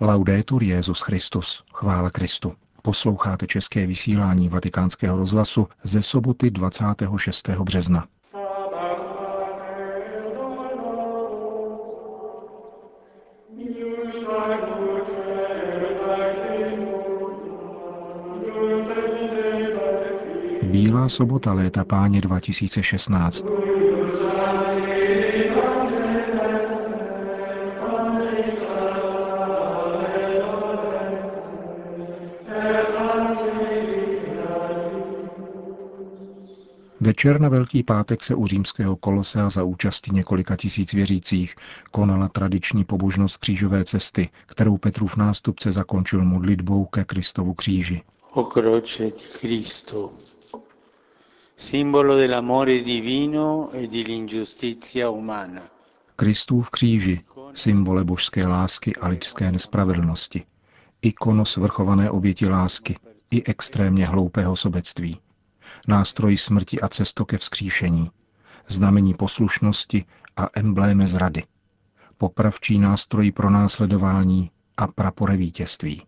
Laudetur Jezus Christus, chvála Kristu. Posloucháte české vysílání Vatikánského rozhlasu ze soboty 26. března. Bílá sobota léta páně 2016. Večer na Velký pátek se u římského kolosea za účasti několika tisíc věřících konala tradiční pobožnost křížové cesty, kterou Petrův nástupce zakončil modlitbou ke Kristovu kříži. O croce di Cristo, simbolo dell'amore divino e dell'ingiustizia umana. Kristův kříži, symbole božské lásky a lidské nespravedlnosti, ikono svrchované oběti lásky i extrémně hloupého sobectví nástroj smrti a cesto ke vzkříšení, znamení poslušnosti a embléme zrady, popravčí nástroj pro následování a prapore vítězství.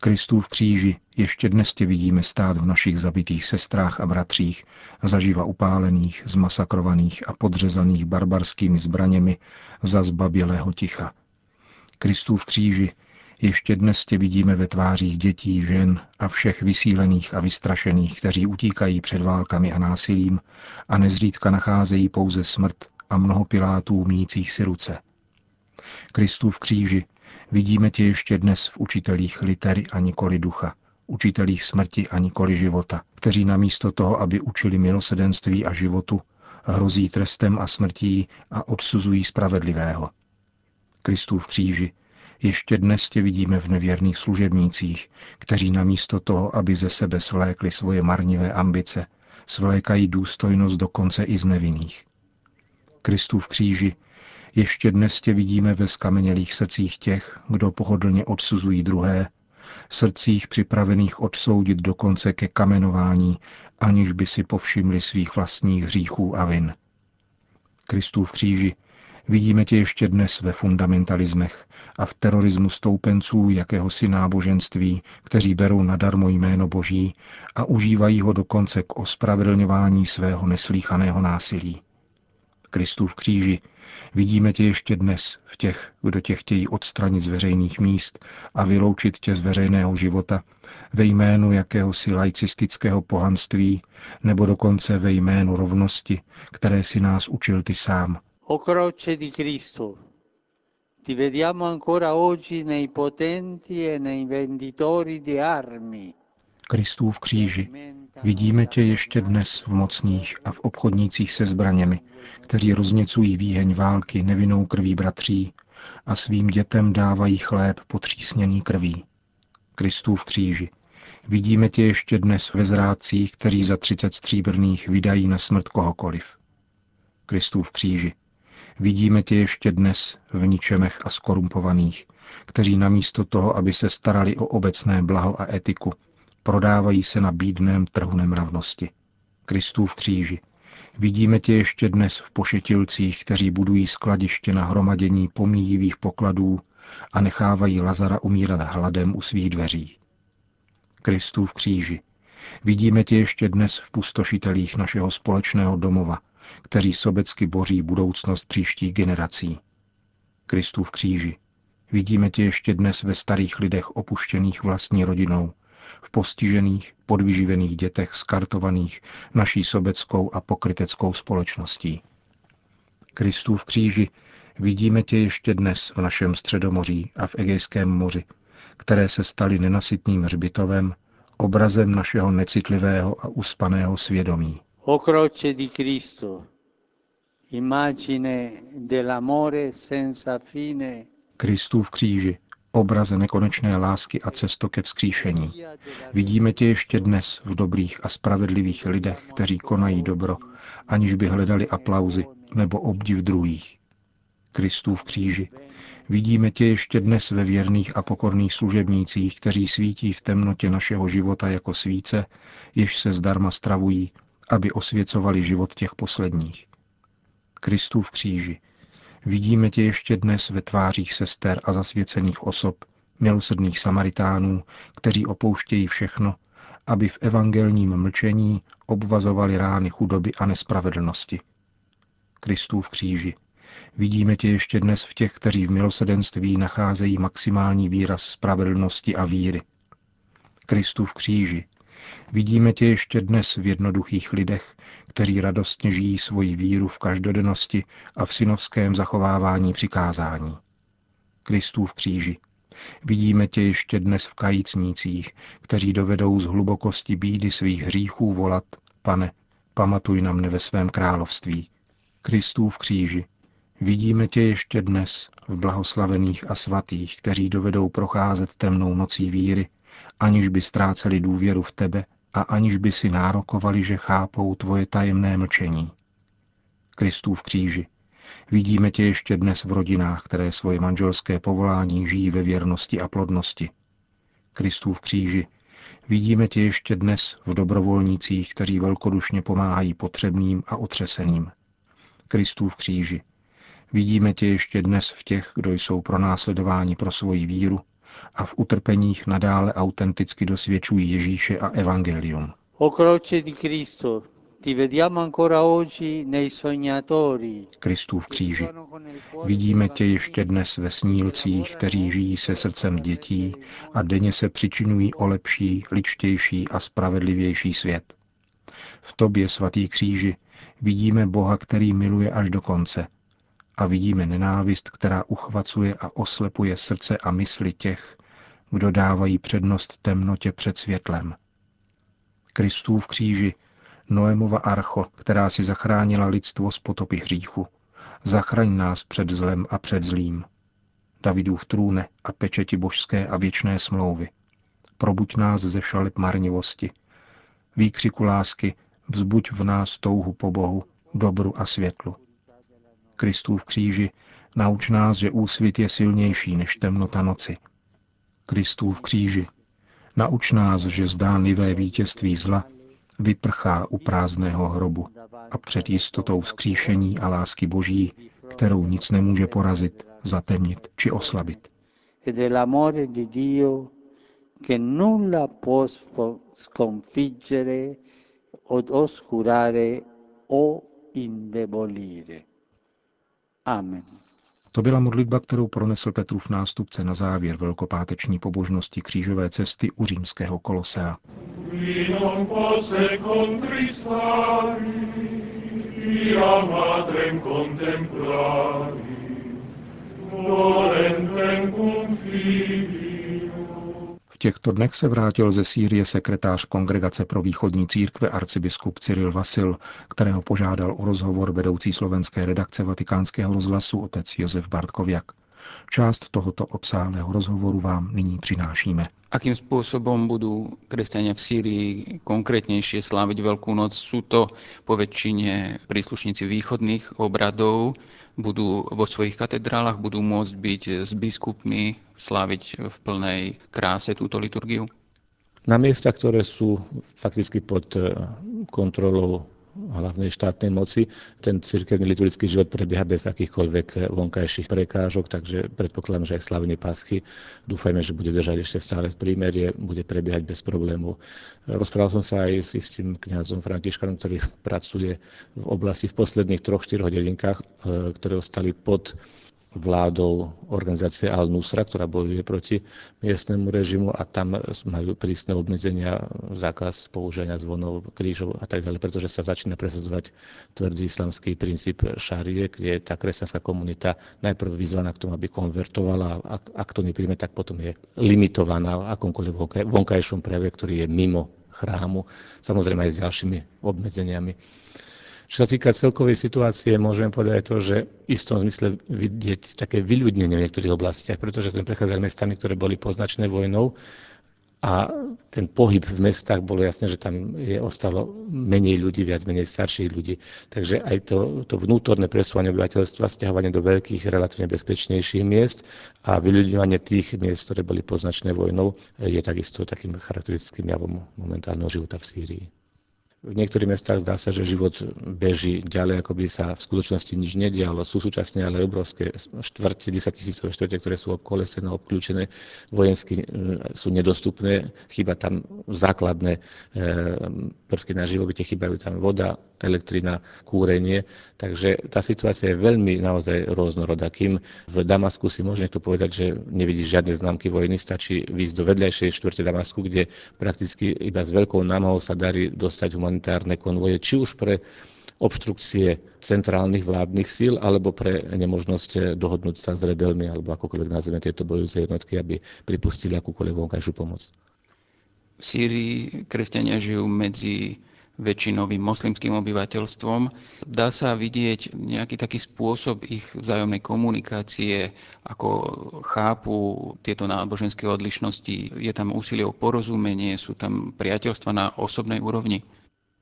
Kristův kříži ještě dnes tě vidíme stát v našich zabitých sestrách a bratřích, zaživa upálených, zmasakrovaných a podřezaných barbarskými zbraněmi za zbabělého ticha. Kristův kříži ještě dnes tě vidíme ve tvářích dětí, žen a všech vysílených a vystrašených, kteří utíkají před válkami a násilím a nezřídka nacházejí pouze smrt a mnoho pilátů mících si ruce. Kristův kříži vidíme tě ještě dnes v učitelích litery a nikoli ducha, učitelích smrti a nikoli života, kteří namísto toho, aby učili milosedenství a životu, hrozí trestem a smrtí a odsuzují spravedlivého. Kristův kříži ještě dnes tě vidíme v nevěrných služebnících, kteří namísto toho, aby ze sebe svlékli svoje marnivé ambice, svlékají důstojnost dokonce i z nevinných. Kristův kříži, ještě dnes tě vidíme ve skamenělých srdcích těch, kdo pohodlně odsuzují druhé, srdcích připravených odsoudit dokonce ke kamenování, aniž by si povšimli svých vlastních hříchů a vin. Kristův kříži, vidíme tě ještě dnes ve fundamentalismech, a v terorismu stoupenců jakéhosi náboženství, kteří berou nadarmo jméno Boží a užívají ho dokonce k ospravedlňování svého neslíchaného násilí. Kristův kříži vidíme tě ještě dnes v těch, kdo tě chtějí odstranit z veřejných míst a vyloučit tě z veřejného života ve jménu jakéhosi laicistického pohanství nebo dokonce ve jménu rovnosti, které si nás učil ty sám. O croce di Cristo, ti vediamo ancora oggi nei potenti e nei venditori di armi. Kristův kříži. Vidíme tě ještě dnes v mocných a v obchodnících se zbraněmi, kteří rozněcují výheň války nevinnou krví bratří a svým dětem dávají chléb potřísněný krví. Kristův kříži. Vidíme tě ještě dnes ve zrádcích, kteří za třicet stříbrných vydají na smrt kohokoliv. Kristův kříži. Vidíme tě ještě dnes v ničemech a skorumpovaných, kteří namísto toho, aby se starali o obecné blaho a etiku, prodávají se na bídném trhu nemravnosti. Kristův kříži. Vidíme tě ještě dnes v pošetilcích, kteří budují skladiště na hromadění pomíjivých pokladů a nechávají Lazara umírat hladem u svých dveří. Kristův kříži. Vidíme tě ještě dnes v pustošitelích našeho společného domova, kteří sobecky boří budoucnost příštích generací. Kristův kříži. Vidíme tě ještě dnes ve starých lidech opuštěných vlastní rodinou, v postižených, podvyživených dětech skartovaných naší sobeckou a pokryteckou společností. Kristův kříži vidíme tě ještě dnes v našem středomoří a v Egejském moři, které se staly nenasytným hřbitovem, obrazem našeho necitlivého a uspaného svědomí. O croce di Cristo, immagine dell'amore senza fine. Kristův kříži, obraze nekonečné lásky a cesto ke vzkříšení. Vidíme tě ještě dnes v dobrých a spravedlivých lidech, kteří konají dobro, aniž by hledali aplauzy nebo obdiv druhých. Kristův kříži. Vidíme tě ještě dnes ve věrných a pokorných služebnících, kteří svítí v temnotě našeho života jako svíce, jež se zdarma stravují aby osvěcovali život těch posledních. Kristův kříži. Vidíme tě ještě dnes ve tvářích sester a zasvěcených osob, milosrdných Samaritánů, kteří opouštějí všechno, aby v evangelním mlčení obvazovali rány chudoby a nespravedlnosti. Kristův kříži. Vidíme tě ještě dnes v těch, kteří v milosedenství nacházejí maximální výraz spravedlnosti a víry. Kristův kříži. Vidíme tě ještě dnes v jednoduchých lidech, kteří radostně žijí svoji víru v každodennosti a v synovském zachovávání přikázání. Kristův kříži. Vidíme tě ještě dnes v kajícnících, kteří dovedou z hlubokosti bídy svých hříchů volat, pane, pamatuj na mne ve svém království. Kristův kříži. Vidíme tě ještě dnes v blahoslavených a svatých, kteří dovedou procházet temnou nocí víry, aniž by ztráceli důvěru v tebe a aniž by si nárokovali, že chápou tvoje tajemné mlčení. Kristův kříži. Vidíme tě ještě dnes v rodinách, které svoje manželské povolání žijí ve věrnosti a plodnosti. Kristův kříži. Vidíme tě ještě dnes v dobrovolnících, kteří velkodušně pomáhají potřebným a otřeseným. Kristův kříži. Vidíme tě ještě dnes v těch, kdo jsou pronásledováni pro svoji víru a v utrpeních nadále autenticky dosvědčují Ježíše a Evangelium. O croce di Cristo, ti vediamo ancora oggi nei sognatori. Kristův kříži. Vidíme tě ještě dnes ve snílcích, kteří žijí se srdcem dětí a denně se přičinují o lepší, ličtější a spravedlivější svět. V tobě, svatý kříži, vidíme Boha, který miluje až do konce. A vidíme nenávist, která uchvacuje a oslepuje srdce a mysli těch, kdo dávají přednost temnotě před světlem. Kristův kříži, Noemova archo, která si zachránila lidstvo z potopy hříchu. Zachraň nás před zlem a před zlým. Davidův trůne a pečeti božské a věčné smlouvy. Probuď nás ze šaleb marnivosti. Výkřiku lásky vzbuď v nás touhu po Bohu, dobru a světlu. Kristův kříži, nauč nás, že úsvit je silnější než temnota noci. Kristův kříži, nauč nás, že zdánlivé vítězství zla vyprchá u prázdného hrobu a před jistotou vzkříšení a lásky Boží, kterou nic nemůže porazit, zatemnit či oslabit. che nulla può sconfiggere o oscurare o indebolire. Amen. To byla modlitba, kterou pronesl Petrův nástupce na závěr velkopáteční pobožnosti křížové cesty u římského kolosea. V těchto dnech se vrátil ze Sýrie sekretář Kongregace pro východní církve arcibiskup Cyril Vasil, kterého požádal o rozhovor vedoucí slovenské redakce vatikánského rozhlasu otec Josef Bartkoviak. Část tohoto obsáhlého rozhovoru vám nyní přinášíme. Akým spôsobom budú kresťania v Sýrii konkrétnejšie sláviť Veľkú noc? Sú to po väčšine príslušníci východných obradov, budú vo svojich katedrálach, budú môcť byť s biskupmi sláviť v plnej kráse túto liturgiu? Na miestach, ktoré sú fakticky pod kontrolou hlavnej štátnej moci. Ten cirkevný liturgický život prebieha bez akýchkoľvek vonkajších prekážok, takže predpokladám, že aj slavenie Paschy dúfajme, že bude držať ešte stále prímerie, bude prebiehať bez problémov. Rozprával som sa aj s istým kňazom Františkanom, ktorý pracuje v oblasti v posledných troch, štyroch dedinkách, ktoré ostali pod vládou organizácie Al-Nusra, ktorá bojuje proti miestnemu režimu a tam majú prísne obmedzenia, zákaz používania zvonov, krížov a tak ďalej, pretože sa začína presadzovať tvrdý islamský princíp šárie, kde tá kresťanská komunita najprv vyzvaná k tomu, aby konvertovala a ak to nepríjme, tak potom je limitovaná v akomkoľvek vonkajšom prejave, ktorý je mimo chrámu, samozrejme aj s ďalšími obmedzeniami. Čo sa týka celkovej situácie, môžeme povedať to, že v istom zmysle vidieť také vyľudnenie v niektorých oblastiach, pretože sme prechádzali mestami, ktoré boli poznačené vojnou a ten pohyb v mestách bolo jasné, že tam je, ostalo menej ľudí, viac menej starších ľudí. Takže aj to, to vnútorné presúvanie obyvateľstva, stiahovanie do veľkých, relatívne bezpečnejších miest a vyľudňovanie tých miest, ktoré boli poznačené vojnou, je takisto takým charakteristickým javom momentálneho života v Sýrii. V niektorých mestách zdá sa, že život beží ďalej, ako by sa v skutočnosti nič nedialo. Sú súčasne ale obrovské štvrte, 10 tisícové štvrte, ktoré sú obkolesené, obklúčené, vojensky sú nedostupné, chyba tam základné prvky na živobytie, chýbajú tam voda, elektrina, kúrenie. Takže tá situácia je veľmi naozaj rôznorodá. Kým v Damasku si môže niekto povedať, že nevidí žiadne známky vojny, stačí výjsť do vedľajšej štvrte Damasku, kde prakticky iba s veľkou námahou sa darí dostať humanitárne konvoje, či už pre obštrukcie centrálnych vládnych síl alebo pre nemožnosť dohodnúť sa s rebelmi alebo akokoľvek nazveme tieto bojujúce jednotky, aby pripustili akúkoľvek vonkajšiu pomoc. V Sýrii kresťania žijú medzi väčšinovým moslimským obyvateľstvom. Dá sa vidieť nejaký taký spôsob ich vzájomnej komunikácie, ako chápu tieto náboženské odlišnosti. Je tam úsilie o porozumenie, sú tam priateľstva na osobnej úrovni?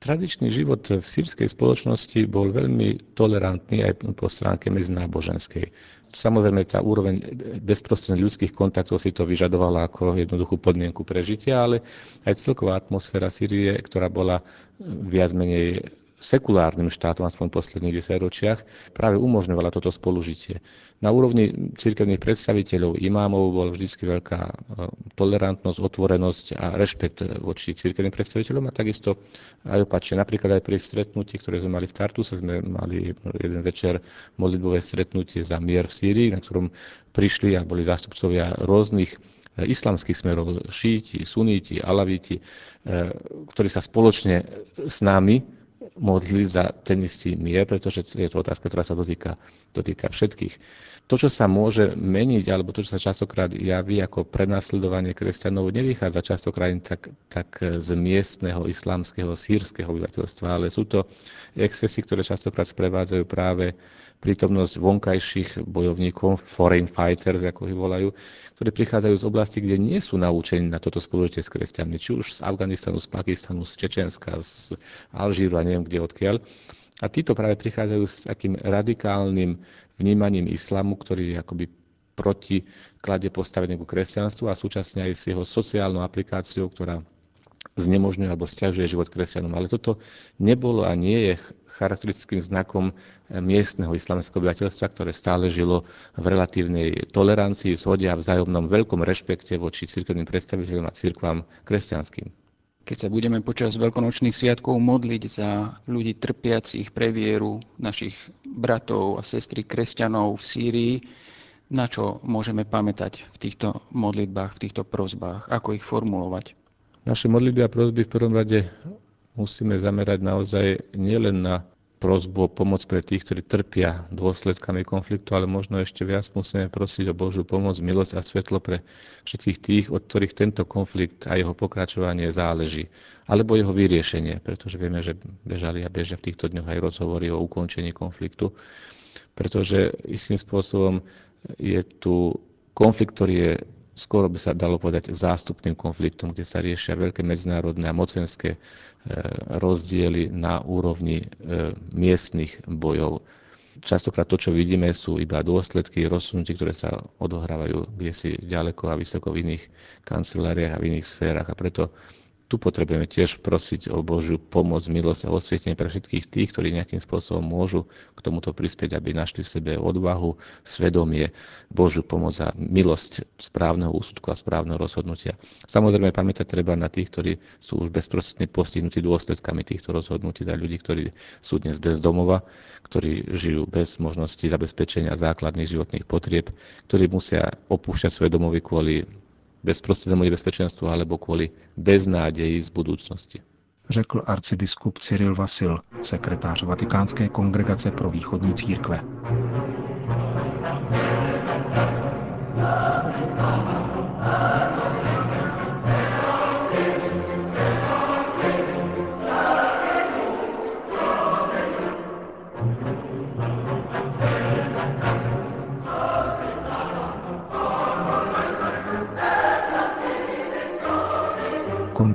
Tradičný život v sírskej spoločnosti bol veľmi tolerantný aj po stránke medzináboženskej. Samozrejme, tá úroveň bezprostredných ľudských kontaktov si to vyžadovala ako jednoduchú podmienku prežitia, ale aj celková atmosféra Sýrie, ktorá bola viac menej sekulárnym štátom, aspoň v posledných desaťročiach, práve umožňovala toto spolužitie. Na úrovni cirkevných predstaviteľov, imámov bol vždy veľká e, tolerantnosť, otvorenosť a rešpekt voči cirkevným predstaviteľom a takisto aj opačne. Napríklad aj pri stretnutí, ktoré sme mali v Tartuse, sme mali jeden večer modlitbové stretnutie za mier v Sýrii, na ktorom prišli a boli zástupcovia rôznych e, islamských smerov, šíti, suníti, alavíti, e, ktorí sa spoločne s nami modliť za ten istý mier, pretože je to otázka, ktorá sa dotýka, dotýka všetkých. To, čo sa môže meniť, alebo to, čo sa častokrát javí ako prenasledovanie kresťanov, nevychádza častokrát tak, tak z miestneho islamského, sírskeho obyvateľstva, ale sú to excesy, ktoré častokrát sprevádzajú práve prítomnosť vonkajších bojovníkov, foreign fighters, ako ich volajú, ktorí prichádzajú z oblasti, kde nie sú naučení na toto spolužitie s kresťanmi, či už z Afganistanu, z Pakistanu, z Čečenska, z Alžíru a neviem kde odkiaľ. A títo práve prichádzajú s takým radikálnym vnímaním islamu, ktorý je akoby proti klade postavenie ku kresťanstvu a súčasne aj s jeho sociálnou aplikáciou, ktorá znemožňuje alebo stiažuje život kresťanom. Ale toto nebolo a nie je charakteristickým znakom miestneho islamského obyvateľstva, ktoré stále žilo v relatívnej tolerancii, zhode a vzájomnom veľkom rešpekte voči cirkevným predstaviteľom a cirkvám kresťanským. Keď sa budeme počas veľkonočných sviatkov modliť za ľudí trpiacich pre vieru, našich bratov a sestry kresťanov v Sýrii, na čo môžeme pamätať v týchto modlitbách, v týchto prozbách, ako ich formulovať? Naše modlitby a prozby v prvom rade musíme zamerať naozaj nielen na prozbu o pomoc pre tých, ktorí trpia dôsledkami konfliktu, ale možno ešte viac musíme prosiť o Božiu pomoc, milosť a svetlo pre všetkých tých, od ktorých tento konflikt a jeho pokračovanie záleží. Alebo jeho vyriešenie, pretože vieme, že bežali a bežia v týchto dňoch aj rozhovory o ukončení konfliktu, pretože istým spôsobom je tu konflikt, ktorý je skoro by sa dalo povedať zástupným konfliktom, kde sa riešia veľké medzinárodné a mocenské e, rozdiely na úrovni e, miestnych bojov. Častokrát to, čo vidíme, sú iba dôsledky rozsunutí, ktoré sa odohrávajú kde si ďaleko a vysoko v iných kanceláriách a v iných sférach. A preto tu potrebujeme tiež prosiť o Božiu pomoc, milosť a osvietenie pre všetkých tých, ktorí nejakým spôsobom môžu k tomuto prispieť, aby našli v sebe odvahu, svedomie, Božiu pomoc a milosť správneho úsudku a správneho rozhodnutia. Samozrejme pamätať treba na tých, ktorí sú už bezprostredne postihnutí dôsledkami týchto rozhodnutí, teda ľudí, ktorí sú dnes bez domova, ktorí žijú bez možnosti zabezpečenia základných životných potrieb, ktorí musia opúšťať svoje domovy kvôli bezprostrednému nebezpečenstvu alebo kvôli beznádeji z budúcnosti. Řekl arcibiskup Cyril Vasil, sekretář Vatikánské kongregace pro východní církve.